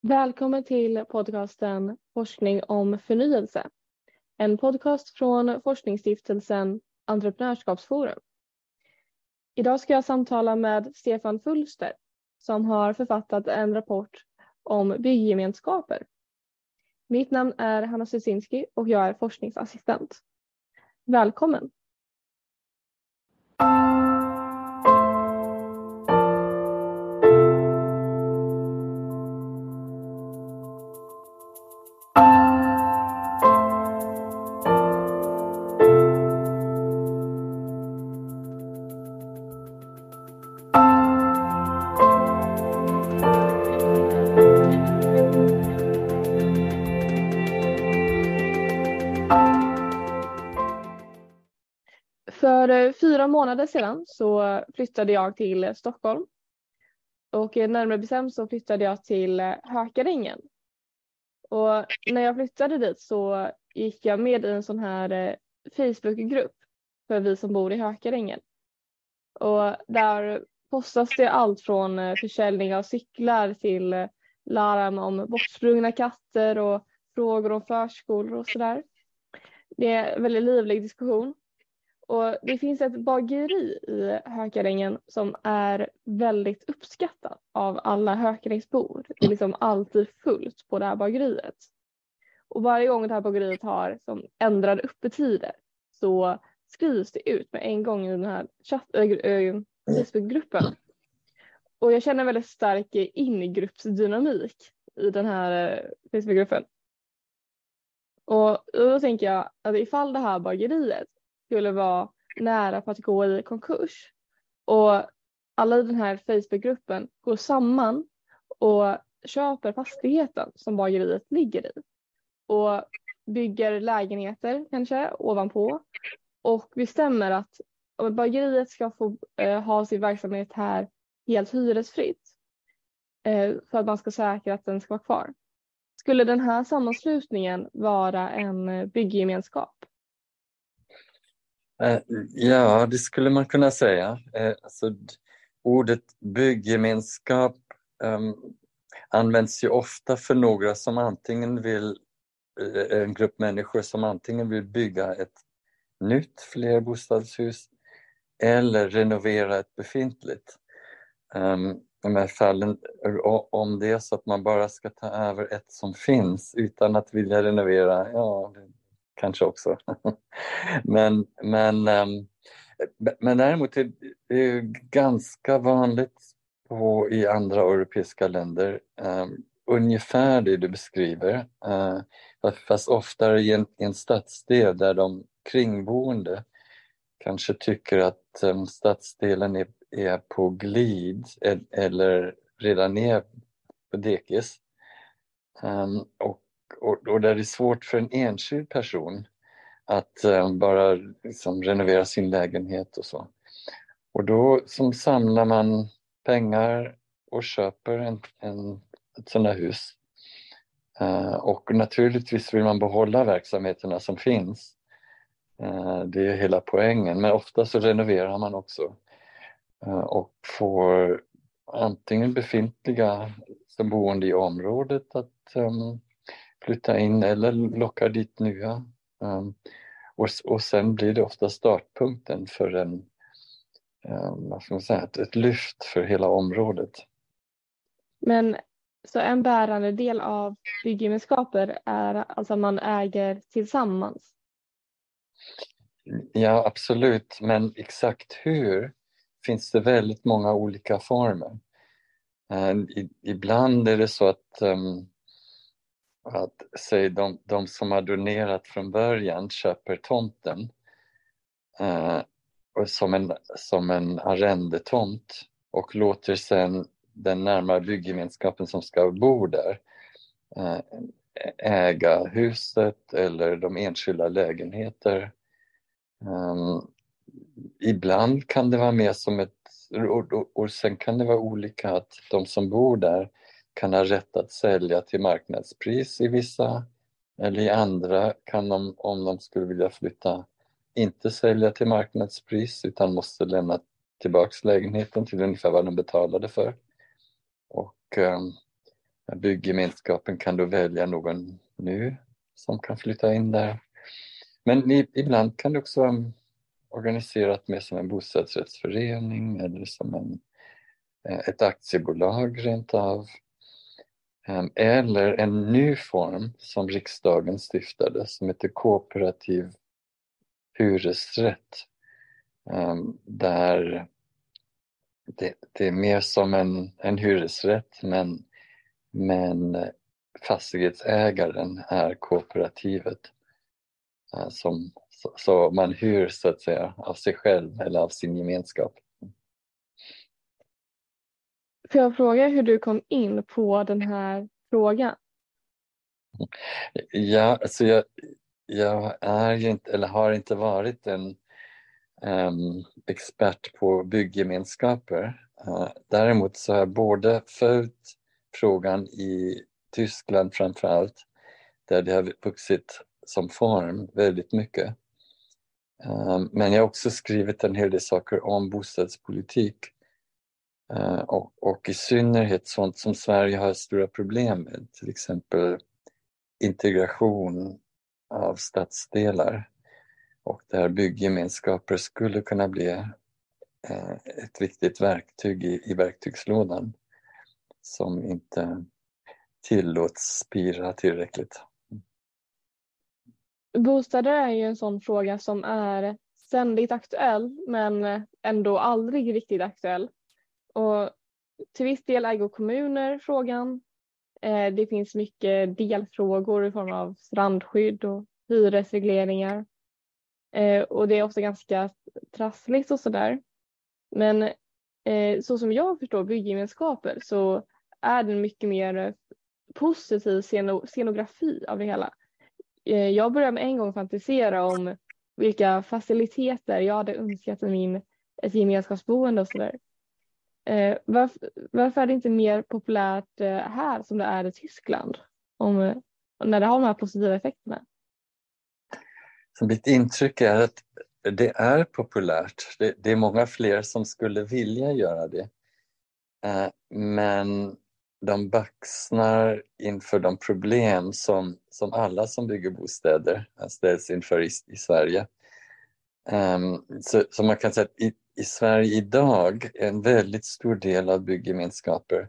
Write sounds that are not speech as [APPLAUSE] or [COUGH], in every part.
Välkommen till podcasten Forskning om förnyelse. En podcast från forskningsstiftelsen Entreprenörskapsforum. Idag ska jag samtala med Stefan Fulster som har författat en rapport om bygggemenskaper. Mitt namn är Hanna Susinski och jag är forskningsassistent. Välkommen! För eh, fyra månader sedan så flyttade jag till Stockholm. Och eh, närmare bestämt så flyttade jag till eh, Hökarängen. Och när jag flyttade dit så gick jag med i en sån här Facebookgrupp för vi som bor i Hökarängen. Och där postas det allt från försäljning av cyklar till larm om bortsprungna katter och frågor om förskolor och sådär. Det är en väldigt livlig diskussion och det finns ett bageri i Hökarängen som är väldigt uppskattat av alla Hökarängsbor. Det är liksom alltid fullt på det här bageriet. Och varje gång det här bageriet har som ändrade öppettider så skrivs det ut med en gång i den här chatt, äh, äh Facebookgruppen. Och jag känner väldigt stark ingruppsdynamik i den här eh, Facebookgruppen. Och då tänker jag att ifall det här bageriet skulle vara nära på att gå i konkurs och alla i den här Facebookgruppen går samman och köper fastigheten som bageriet ligger i och bygger lägenheter kanske ovanpå och bestämmer att bageriet ska få eh, ha sin verksamhet här helt hyresfritt eh, för att man ska säkra att den ska vara kvar. Skulle den här sammanslutningen vara en eh, bygggemenskap? Eh, ja, det skulle man kunna säga. Eh, alltså, ordet bygggemenskap um, ehm, används ju ofta för några som antingen vill, eh, en grupp människor som antingen vill bygga ett nytt flerbostadshus eller renovera ett befintligt. Um, de här fallen, om det är så att man bara ska ta över ett som finns utan att vilja renovera, ja, kanske också. [LAUGHS] men, men, ehm, men däremot är det ganska vanligt på, i andra europeiska länder ehm, ungefär det du beskriver. Eh, fast oftare i en, i en stadsdel där de kringboende kanske tycker att um, stadsdelen är, är på glid e-, eller redan är på dekis. Um, och och, och där det är svårt för en enskild person att eh, bara liksom, renovera sin lägenhet och så. Och då som samlar man pengar och köper en, en, ett sådant här hus. Uh, och naturligtvis vill man behålla verksamheterna som finns. Uh, det är hela poängen, men ofta så renoverar man också eh, och får antingen befintliga som boende i området att um, flytta in eller lockar dit nya. Um, och, och sen blir det ofta startpunkten för en, um, vad ska man säga, ett, ett lyft för hela området. Men så en bärande del av byggemenskaper är alltså att man äger tillsammans? Ja, absolut, men exakt hur finns det väldigt många olika former. I, ibland är det så att um, att säg de, de som har donerat från början köper tomten eh, som, en, som en arrendetomt och låter sen den närmare bygggemenskapen som ska bo där eh, äga huset eller de enskilda lägenheter. Um, ibland kan det vara mer som ett, och, och, och sen kan det vara olika att de som bor där kan ha rätt att sälja till marknadspris i vissa eller i andra kan de, om de skulle vilja flytta, inte sälja till marknadspris utan måste lämna tillbaks lägenheten till ungefär vad de betalade för. Och, eh, Byggemenskapen kan då välja någon nu som kan flytta in där. Men ibland kan det också vara organiserat mer som en bostadsrättsförening eller som en, eh, ett aktiebolag rent av. Ehm, eller en ny form som riksdagen stiftade som heter kooperativ hyresrätt. Ehm, där det, det, är mer som en, en hyresrätt men, men fastighetsägaren är kooperativet. Ehm, som, så, så man hyr så att säga av sig själv eller av sin gemenskap. Får jag fråga hur du kom in på den här frågan? Ja, alltså jag, jag är ju inte, eller har inte varit en um, expert på byggemenskaper. Uh, eh, däremot så har jag både följt frågan i Tyskland framför allt, där det har vuxit som form väldigt mycket. Um, men jag har också skrivit en hel del saker om bostadspolitik Eh, och, och i synnerhet sånt som Sverige har stora problem med, till exempel integration av stadsdelar och där byggemenskaper skulle kunna bli eh, ett viktigt verktyg i, i verktygslådan som inte tillåts spira tillräckligt. Bostäder är ju en sån fråga som är ständigt aktuell men ändå aldrig riktigt aktuell. Och till viss del äger kommuner frågan. Eh, det finns mycket delfrågor i form av strandskydd och hyresregleringar. Eh, och det är ofta ganska trassligt och sådär. Men eh, så som jag förstår byggemenskaper så är den mycket mer positiv scenografi av det hela. Eh, jag började med en gång fantisera om vilka faciliteter jag hade önskat i min, ett gemenskapsboende och sådär. Eh, varför, varför, är det inte mer populärt eh, här som det är i Tyskland? Om, eh, när det har de här positiva effekterna? Så mitt intryck är att det är populärt. Det, det är många fler som skulle vilja göra det. Eh, men de baxnar inför de problem som, som alla som bygger bostäder eh, ställs inför i, i Sverige. Um, så, så, man kan säga att i, i Sverige idag är en väldigt stor del av byggemenskaper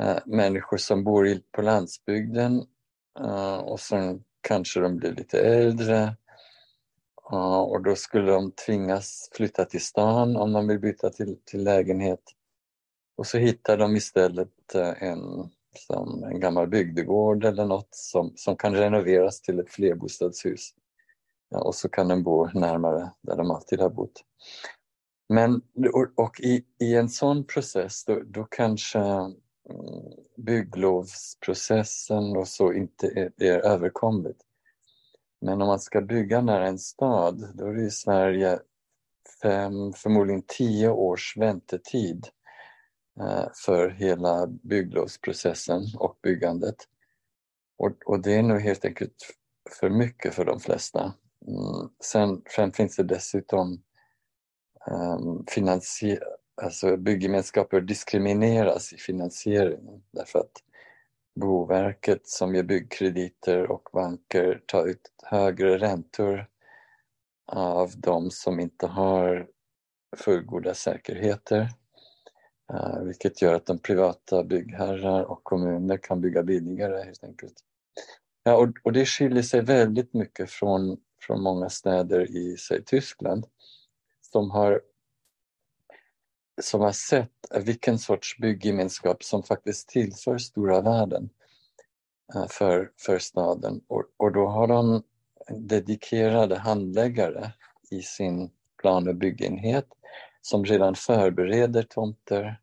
uh, människor som bor i, på landsbygden uh, och sen kanske de blir lite äldre uh, och då skulle de tvingas flytta till stan om de vill byta till, till lägenhet. Och så hittar de istället en, som en gammal bygdegård eller något som, som kan renoveras till ett flerbostadshus. Ja, och så kan de bo närmare där de alltid har bott. Men, och i, i en sån process då, då kanske mm, bygglovsprocessen och så inte är, är överkomligt. Men om man ska bygga nära en stad, då är det i Sverige fem, förmodligen tio års väntetid eh, för hela bygglovsprocessen och byggandet. Och, och, det är nog helt enkelt för mycket för de flesta. Mm. Sen, sen finns det dessutom Ehm, finansier alltså byggemenskaper diskrimineras i finansieringen därför att Boverket som ger byggkrediter och banker tar ut högre räntor av de som inte har fullgoda säkerheter eh, vilket gör att de privata byggherrar och kommuner kan bygga billigare helt enkelt. Ja, och, och det skiljer sig väldigt mycket från, från många städer i säg, Tyskland som har, som har sett vilken sorts byggemenskap som faktiskt tillför stora värden eh, för, för staden. Och, och då har de dedikerade handläggare i sin plan och byggenhet som redan förbereder tomter.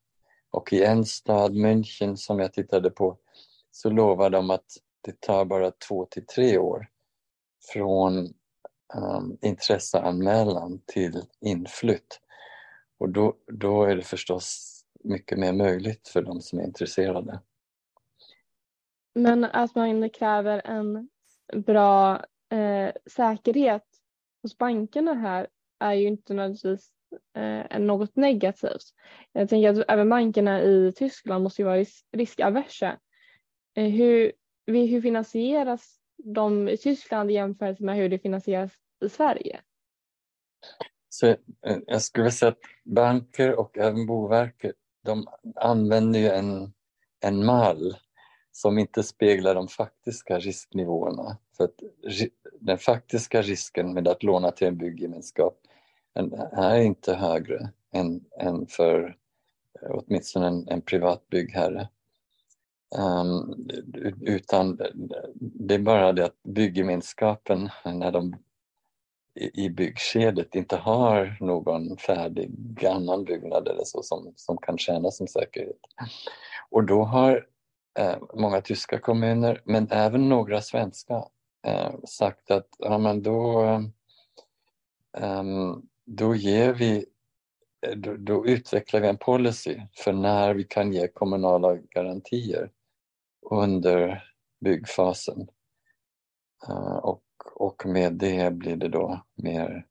Och i en stad, München, som jag tittade på så lovar de att det tar bara två till tre år från um, intresseanmälan till inflytt. Och då, då är det förstås mycket mer möjligt för de som är intresserade. Men att man kräver en bra eh, säkerhet hos bankerna här är ju inte nödvändigtvis eh, något negativt. Jag tänker att även bankerna i Tyskland måste ju vara risk riskaversa. Eh, hur, hur finansieras de i Tyskland jämfört med hur det finansieras i Sverige? Så eh, jag skulle säga att banker och även Boverket de använder ju en, en mall som inte speglar de faktiska risknivåerna. För att den faktiska risken med att låna till en byggemenskap är inte högre än, än för eh, åtminstone en, en privat byggherre. Um, utan det är bara det att byggemenskapen när de i byggskedet inte har någon färdig annan byggnad eller så som, som kan tjäna som säkerhet. Och då har eh, många tyska kommuner, men även några svenska, eh, sagt att ja, men då, eh, då ger vi eh, då, då, utvecklar vi en policy för när vi kan ge kommunala garantier under byggfasen. Eh, och och med det blir det då mer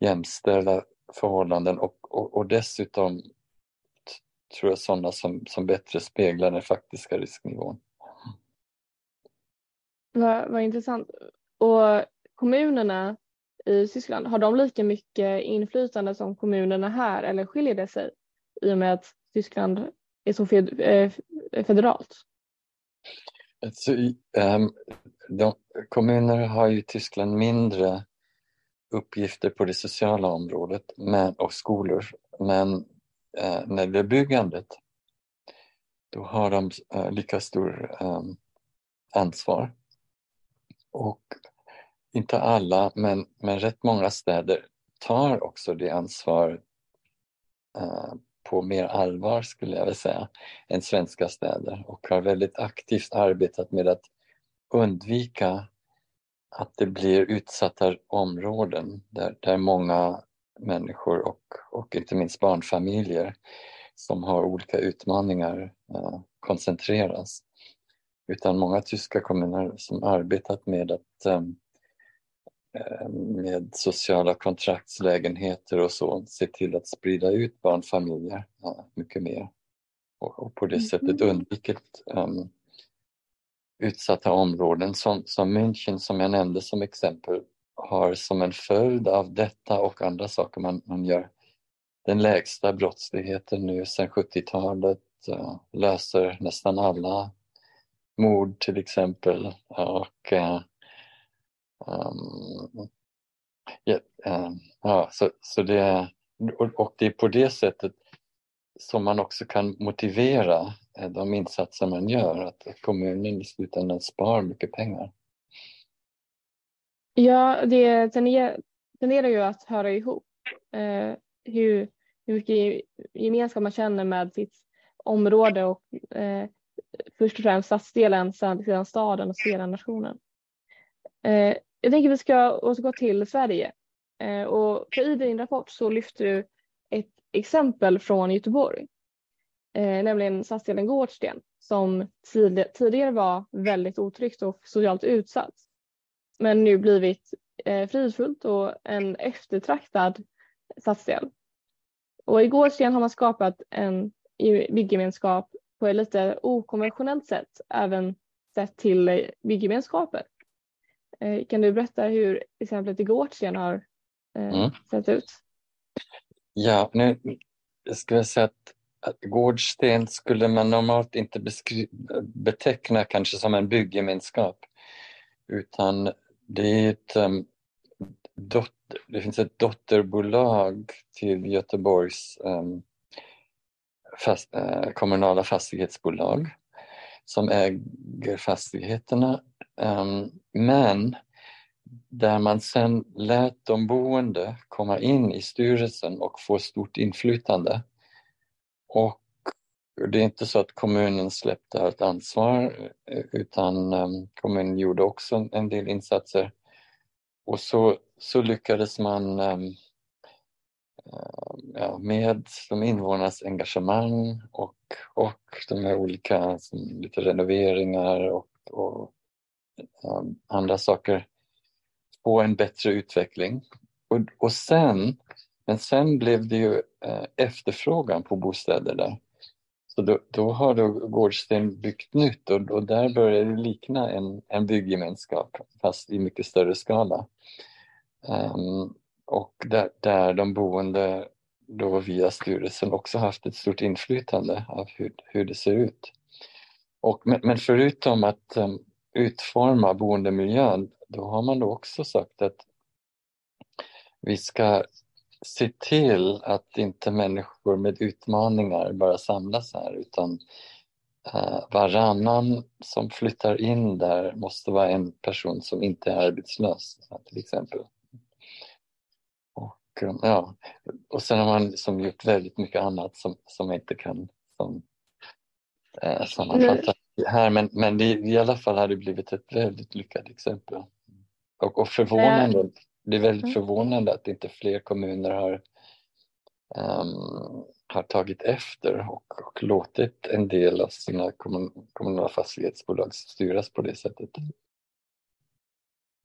jämställda förhållanden och, och, och dessutom tror jag sådana som, som bättre speglar den faktiska risknivån. Vad, vad intressant. Och kommunerna i Tyskland, har de lika mycket inflytande som kommunerna här eller skiljer det sig i och med att Tyskland är så eh, federalt? Alltså, um, de, kommuner har ju i Tyskland mindre uppgifter på det sociala området men, och skolor. Men uh, när det är byggandet då har de uh, lika stor um, ansvar. Och inte alla, men, men rätt många städer tar också det ansvaret uh, på mer allvar skulle jag vilja säga än svenska städer och har väldigt aktivt arbetat med att undvika att det blir utsatta områden där, där många människor och, och inte minst barnfamiljer som har olika utmaningar eh, koncentreras. Utan många tyska kommuner som arbetat med att eh, med sociala kontraktslägenheter och så se till att sprida ut barnfamiljer eh, mycket mer. Och, och på det mm. sättet undvikit um, utsatta områden som, som München som jag nämnde som exempel har som en följd av detta och andra saker man, man gör. Den lägsta brottsligheten nu sedan 70-talet, uh, löser nästan alla mord till exempel. Och uh, Ehm, um, yeah, um, ja, så, så det, och, och det är på det sättet som man också kan motivera eh, de insatser man gör, att kommunen i slutändan spar mycket pengar. Ja, det tenderar ju att höra ihop. Eh, hur, hur mycket gemenskap man känner med sitt område och eh, först och främst stadsdelen, sedan staden och sedan nationen. Eh, jag tänker vi ska återgå till Sverige eh, och i din rapport så lyfter du ett exempel från Göteborg eh, nämligen stadsdelen Gårdsten som tid, tidigare var väldigt otryggt och socialt utsatt men nu blivit eh, fridfullt och en eftertraktad stadsdel. Och i Gårdsten har man skapat en byggemenskap på ett lite okonventionellt sätt även sett till byggemenskaper. Eh, kan du berätta hur exemplet i Gårdsten har eh, mm. sett ut? Ja, nu jag säga att Gårdsten skulle man normalt inte beteckna kanske som en byggemenskap utan det är ett um, dotter, det finns ett dotterbolag till Göteborgs um, fast, uh, kommunala fastighetsbolag som äger fastigheterna Ehm, men där man sen lät de boende komma in i styrelsen och få stort inflytande och det är inte så att kommunen släppte allt ansvar utan um, kommunen gjorde också en del insatser. Och så, så lyckades man um, ja, med de invånarnas engagemang och, och de här olika som, lite renoveringar och, och Ehm, andra saker få en bättre utveckling. Och, och sen men sen blev det ju eh, efterfrågan på bostäder där. Så då, då har då Gårdsten byggt nytt och, och där börjar det likna en, en bygggemenskap fast i mycket större skala. Um, och där, där de boende då via styrelsen också haft ett stort inflytande av hur, hur det ser ut. Och, men, men förutom att um, utforma boendemiljön, då har man då också sagt att vi ska se till att inte människor med utmaningar bara samlas här utan eh, varannan som flyttar in där måste vara en person som inte är arbetslös till exempel. Och, eh, ja, och sen har man som gjort väldigt mycket annat som, som inte kan som, eh, uh, sammanfatta här men, men det, i alla fall har det blivit ett väldigt lyckat exempel. Och, och förvånande, det är väldigt mm. förvånande att inte fler kommuner har um, har tagit efter och, och, låtit en del av sina kommun, kommunala fastighetsbolag styras på det sättet.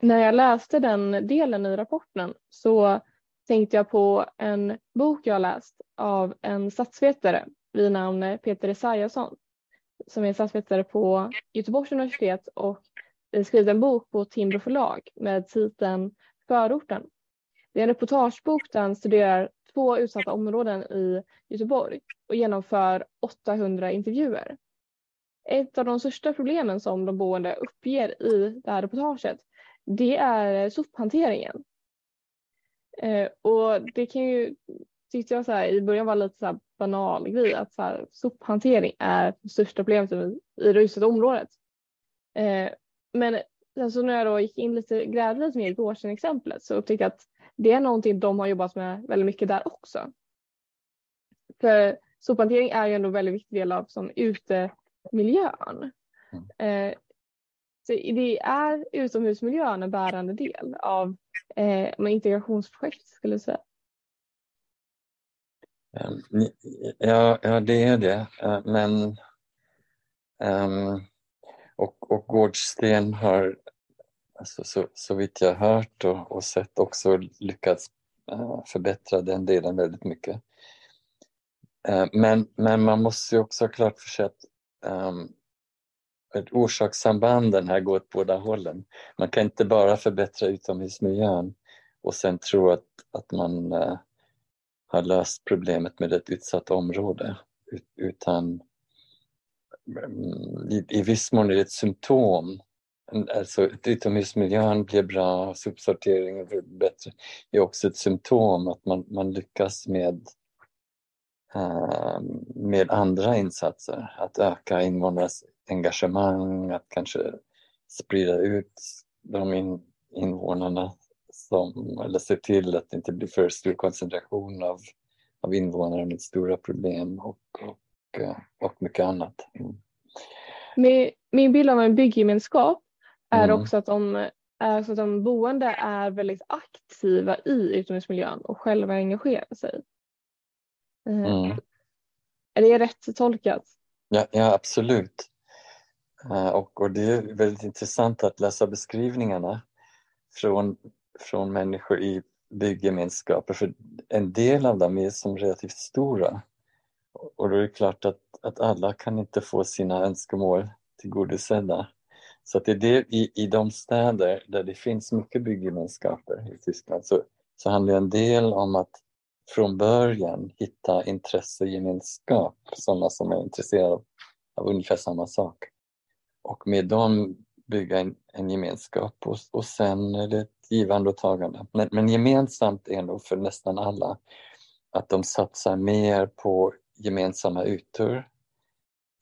När jag läste den delen i rapporten så tänkte jag på en bok jag läst av en statsvetare vid namn Peter Esaiasson som är statsvetare på Göteborgs universitet och skrivit en bok på Timbro förlag med titeln Förorten. Det är en reportagebok där han studerar två utsatta områden i Göteborg och genomför 800 intervjuer. Ett av de största problemen som de boende uppger i det här reportaget det är sophanteringen. Eh, och det kan ju, tyckte jag så här, i början var lite så här banal grej att så här, sophantering är det största problemet i, i det utsatta området. Eh, men alltså när jag då gick in lite, grävde lite mer i Gårdsten-exemplet så upptäckte jag att det är någonting de har jobbat med väldigt mycket där också. För sophantering är ju ändå en väldigt viktig del av som utemiljön. Mm. Eh, så det är utomhusmiljön en bärande del av eh, integrationsprojekt skulle jag säga. Ehm, ja, ja det är det. Ehm, men um, och, och Gårdsten har alltså, så, så vitt jag hört och, och sett också lyckats uh, förbättra den delen väldigt mycket. Uh, men, men man måste också ha klart för sig att um, orsakssambanden här går åt båda hållen. Man kan inte bara förbättra utomhusmiljön och sen tro att, att man uh, har löst problemet med ett utsatt område utan mm, i, i viss mån är det ett symptom. Alltså utomhusmiljön blir bra, sopsorteringen blir bättre. Det är också ett symptom att man, man lyckas med, uh, med andra insatser. Att öka invånarnas engagemang, att kanske sprida ut de in, invånarna som, eller se till att det inte blir för stor koncentration av, av invånare med stora problem och, och, eh, och mycket annat. Mm. Min, min bild av en bygggemenskap är mm. också att de, är så att de boende är väldigt aktiva i utomhusmiljön och själva engagerar sig. Eh, mm. Är det rätt tolkat? Ja, ja absolut. Eh, och, och det är väldigt intressant att läsa beskrivningarna från från människor i bygggemenskaper för en del av dem är som relativt stora. Och då är det klart att, att alla kan inte få sina önskemål tillgodosedda. Så att det är det, i, i de städer där det finns mycket bygggemenskaper i Tyskland så, så handlar det en del om att från början hitta intressegemenskap, sådana som är intresserade av, av ungefär samma sak. Och med dem bygga en, en gemenskap och, och sen är det givande och tagande. Men, men gemensamt är nog för nästan alla att de satsar mer på gemensamma ytor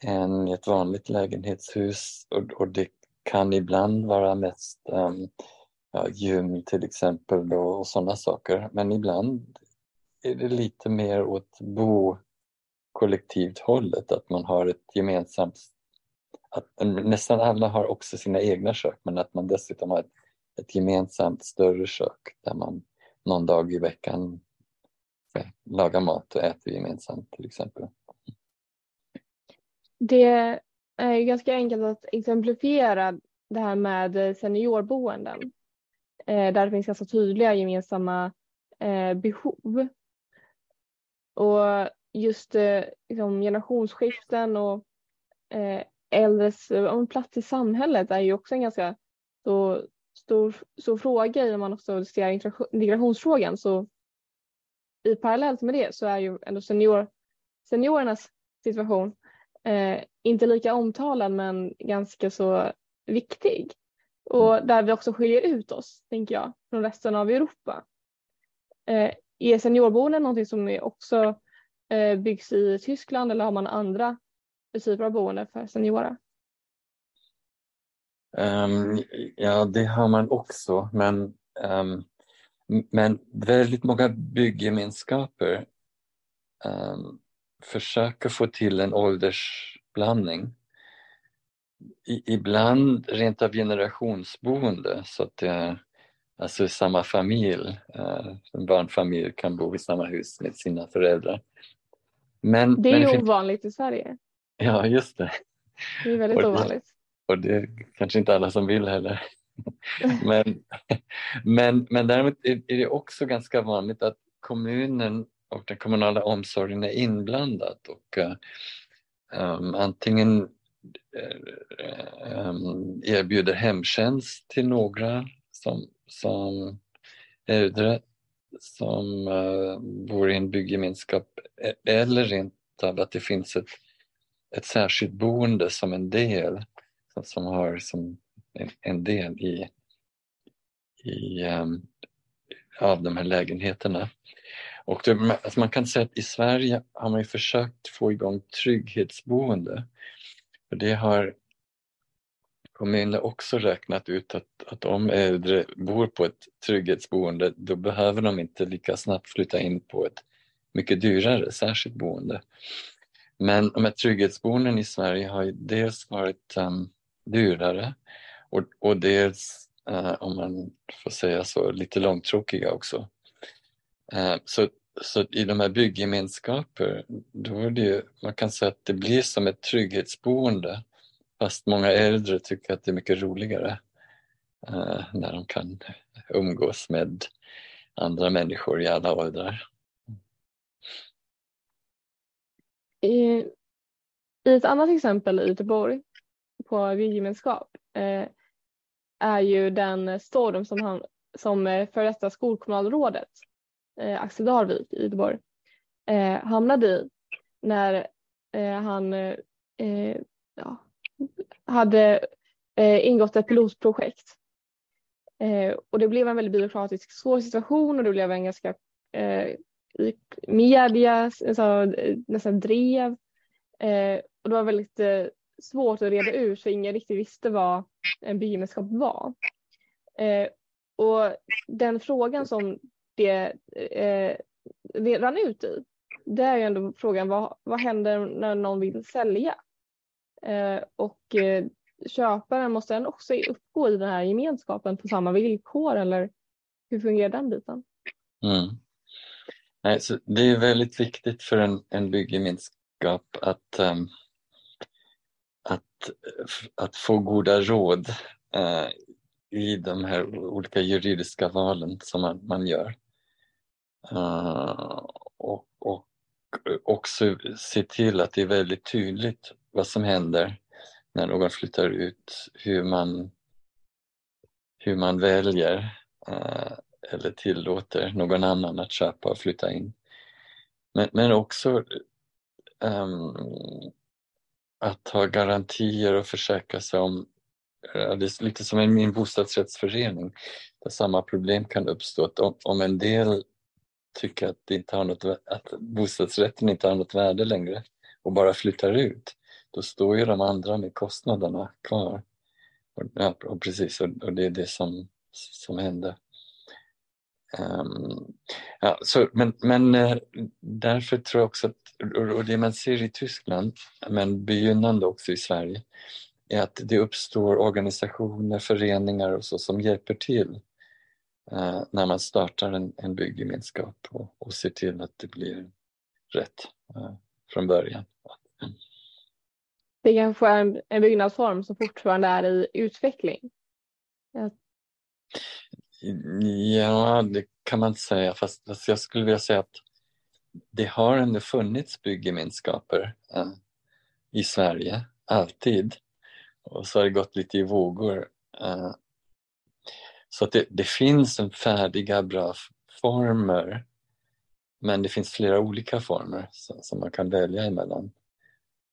än i ett vanligt lägenhetshus och, och det kan ibland vara mest um, ja, gym till exempel då, och sådana saker men ibland är det lite mer åt bo kollektivt hållet att man har ett gemensamt att nästan alla har också sina egna kök men att man dessutom har ett, ett gemensamt större kök där man någon dag i veckan lagar mat och äter gemensamt till exempel. Det är ganska enkelt att exemplifiera det här med seniorboenden eh, där det finns ganska tydliga gemensamma eh, behov. Och just eh, liksom generationsskiften och äldres plats i samhället är ju också en ganska så, stor, stor fråga när man också ser integrationsfrågan. Så i parallellt med det så är ju ändå senior, seniorernas situation eh, inte lika omtalad men ganska så viktig. Och mm. där vi också skiljer ut oss, tänker jag, från resten av Europa. Eh, är seniorboenden någonting som också eh, byggs i Tyskland eller har man andra typer av boende för seniorer? Um, ja, det har man också, men, um, men väldigt många byggemenskaper um, försöker få till en åldersblandning. I, ibland rent av generationsboende så att det är alltså samma familj, uh, en barnfamilj kan bo i samma hus med sina föräldrar. Men, det är men det ovanligt i Sverige. Ja, just det. Det är väldigt ovanligt. Och det är kanske inte alla som vill heller. [LAUGHS] men, men, men däremot är det också ganska vanligt att kommunen och den kommunala omsorgen är inblandad och um, antingen um, erbjuder hemtjänst till några som, som äldre som uh, bor i en byggemenskap e-, eller rent av att det finns ett, ett särskilt boende som en del som, har som en, en del i, i um, av de här lägenheterna. Och det, alltså man kan säga att i Sverige har man försökt få igång trygghetsboende. För det har kommunen också räknat ut att, att om äldre bor på ett trygghetsboende då behöver de inte lika snabbt flytta in på ett mycket dyrare särskilt boende. Men de här trygghetsboenden i Sverige har ju dels varit um, dyrare och, och dels, eh, om man får säga så, lite långtråkiga också. Eh, så, så i de här bygggemenskaper, då är det ju, man kan säga att det blir som ett trygghetsboende fast många äldre tycker att det är mycket roligare eh, när de kan umgås med andra människor i alla åldrar. I, I ett annat exempel i Göteborg på byggemenskap eh, är ju den storm som, han, som eh, för detta skolkommunalrådet eh, Axel Darvik i Göteborg eh, hamnade i när eh, han eh, eh ja, hade eh, ingått ett pilotprojekt. Eh, och det blev en väldigt byråkratisk svår situation och det blev en ganska media alltså, nästan drev. Eh, och det var väldigt eh, svårt att reda ut för ingen riktigt visste vad en biogemenskap var. Eh, och den frågan som det, eh, det rann ut i, det är ju ändå frågan vad, vad händer när någon vill sälja? Eh, och eh, köparen måste den också uppgå i den här gemenskapen på samma villkor eller hur fungerar den biten? Mm. Nej, så det är väldigt viktigt för en, en byggemenskap att, um, att, få goda råd eh, i de här olika juridiska valen som man, man gör. Uh, och, och också se till att det är väldigt tydligt vad som händer när någon flyttar ut, hur man, hur man väljer uh, eller tillåter någon annan att köpa och flytta in. Men, men också um, att ha garantier och försäkra sig om eh, det är lite som i min bostadsrättsförening där samma problem kan uppstå. Att om, om en del tycker att, det inte har något, att bostadsrätten inte har något värde längre och bara flyttar ut, då står ju de andra med kostnaderna kvar. Och, ja, och precis, och, och, det är det som, som händer. Um, ja, så, men, men eh, därför tror jag också att, och det man ser i Tyskland, men begynnande också i Sverige, är att det uppstår organisationer, föreningar och så som hjälper till uh, när man startar en, en byggemenskap och, och ser till att det blir rätt uh, från början. Det kanske är en, en byggnadsform som fortfarande är i utveckling. Ja, det kan man säga, fast, fast jag skulle vilja säga att det har ändå funnits byggemenskaper eh, i Sverige, alltid. Och så har det gått lite i vågor. Eh, så att det, det finns en färdiga bra former men det finns flera olika former som, som man kan välja emellan.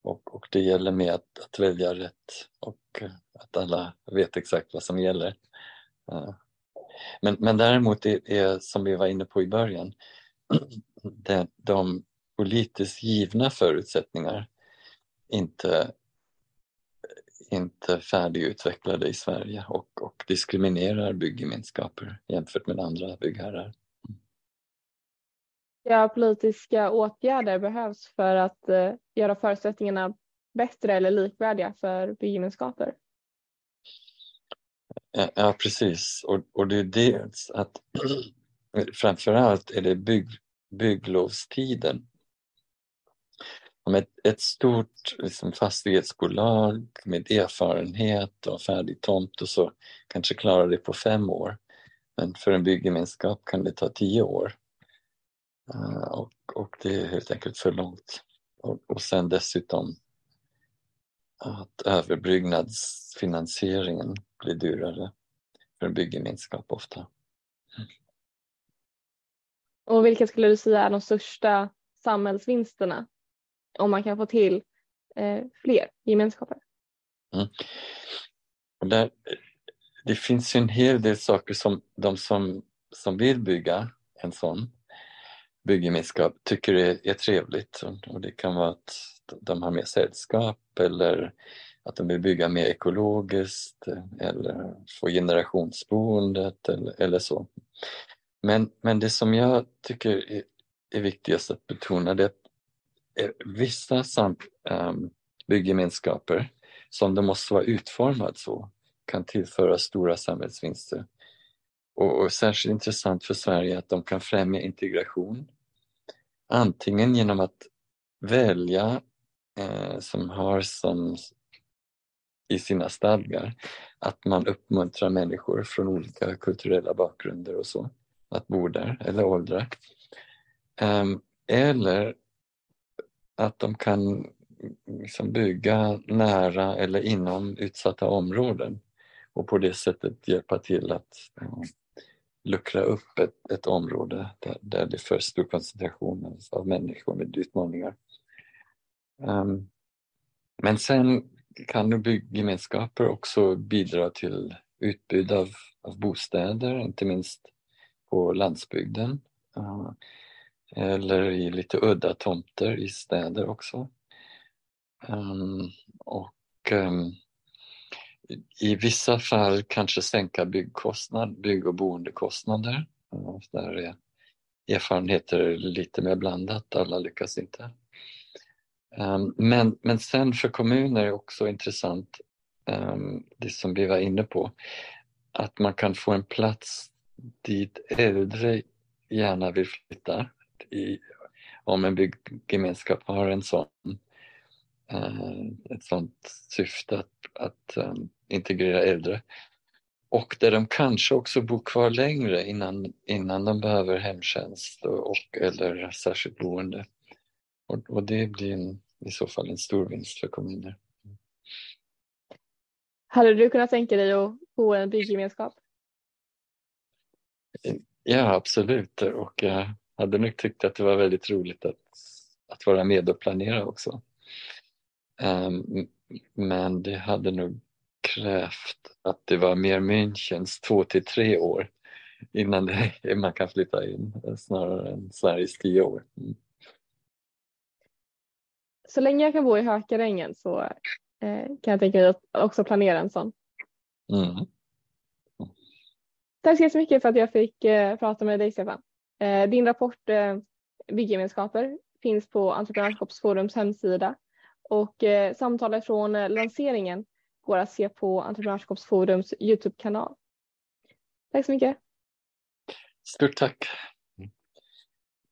Och, och det gäller med att, att, välja rätt och eh, att alla vet exakt vad som gäller. Eh, men, men däremot är, är, som vi var inne på i början, [CLEARS THROAT] de, de politiskt givna förutsättningar inte, inte färdigutvecklade i Sverige och, och diskriminerar byggemenskaper jämfört med andra byggherrar. Ja, politiska åtgärder behövs för att eh, göra förutsättningarna bättre eller likvärdiga för byggemenskaper. Ja, precis. Och, och det är dels att [CLEARS THROAT] framförallt är det bygg, bygglovstiden. Om ett, ett stort liksom, fastighetsbolag med erfarenhet och färdig tomt och så kanske klarar det på fem år. Men för en byggemenskap kan det ta tio år. Uh, och, och det är helt enkelt för långt. Och, och sen dessutom att överbyggnadsfinansieringen blir dyrare för en byggemenskap ofta. Och vilka skulle du säga är de största samhällsvinsterna om man kan få till eh, fler gemenskaper? Mm. Där, det finns ju en hel del saker som de som, som vill bygga en sån byggemenskap tycker är, är trevligt och det kan vara att de har mer sällskap eller att de vill bygga mer ekologiskt eller få generationsboendet eller, eller så. Men, men det som jag tycker är, är viktigast att betona det är eh, vissa sam, ehm, um, byggemenskaper som de måste vara utformad så kan tillföra stora samhällsvinster. Och, och särskilt intressant för Sverige att de kan främja integration. Antingen genom att välja eh, som har som i sina stadgar att man uppmuntrar människor från olika kulturella bakgrunder och så att bo där eller åldra. Um, ehm, eller att de kan liksom bygga nära eller inom utsatta områden och på det sättet hjälpa till att um, luckra upp ett, ett område där, där det är för stor koncentration av människor med utmaningar. Um, men sen kan nog byggemenskaper också bidra till utbud av, av bostäder, inte minst på landsbygden. Eh, eller i lite udda tomter i städer också. Ehm, och ehm, i vissa fall kanske sänka byggkostnad, bygg och boendekostnader. Där är erfarenheter lite mer blandat, alla lyckas inte. Ehm, men, men sen för kommuner är också intressant, det som vi var inne på, att man kan få en plats dit äldre gärna vill flytta. I, om en byggemenskap har en sån, eh, ett sånt syfte att, att eh, integrera äldre. Och där de kanske också bor kvar längre innan, innan de behöver hemtjänst och, och eller särskilt boende. Och, och det blir en, i så fall en stor vinst för kommuner. Hade du kunnat tänka dig att bo i en byggemenskap? Ja, absolut. Och jag hade nog tyckt att det var väldigt roligt att, att vara med och planera också. Um, men det hade nog krävt att det var mer Münchens två till tre år innan det, [LAUGHS] man kan flytta in snarare än Sveriges tio år. Mm så länge jag kan bo i Hökarängen så eh, kan jag tänka mig att också planera en sån. Mm. Tack så jättemycket för att jag fick eh, prata med dig Stefan. Eh, din rapport eh, Byggemenskaper finns på Entreprenörskapsforums hemsida och eh, samtalet från eh, lanseringen går att se på Entreprenörskapsforums Youtube-kanal. Tack så mycket. Stort tack.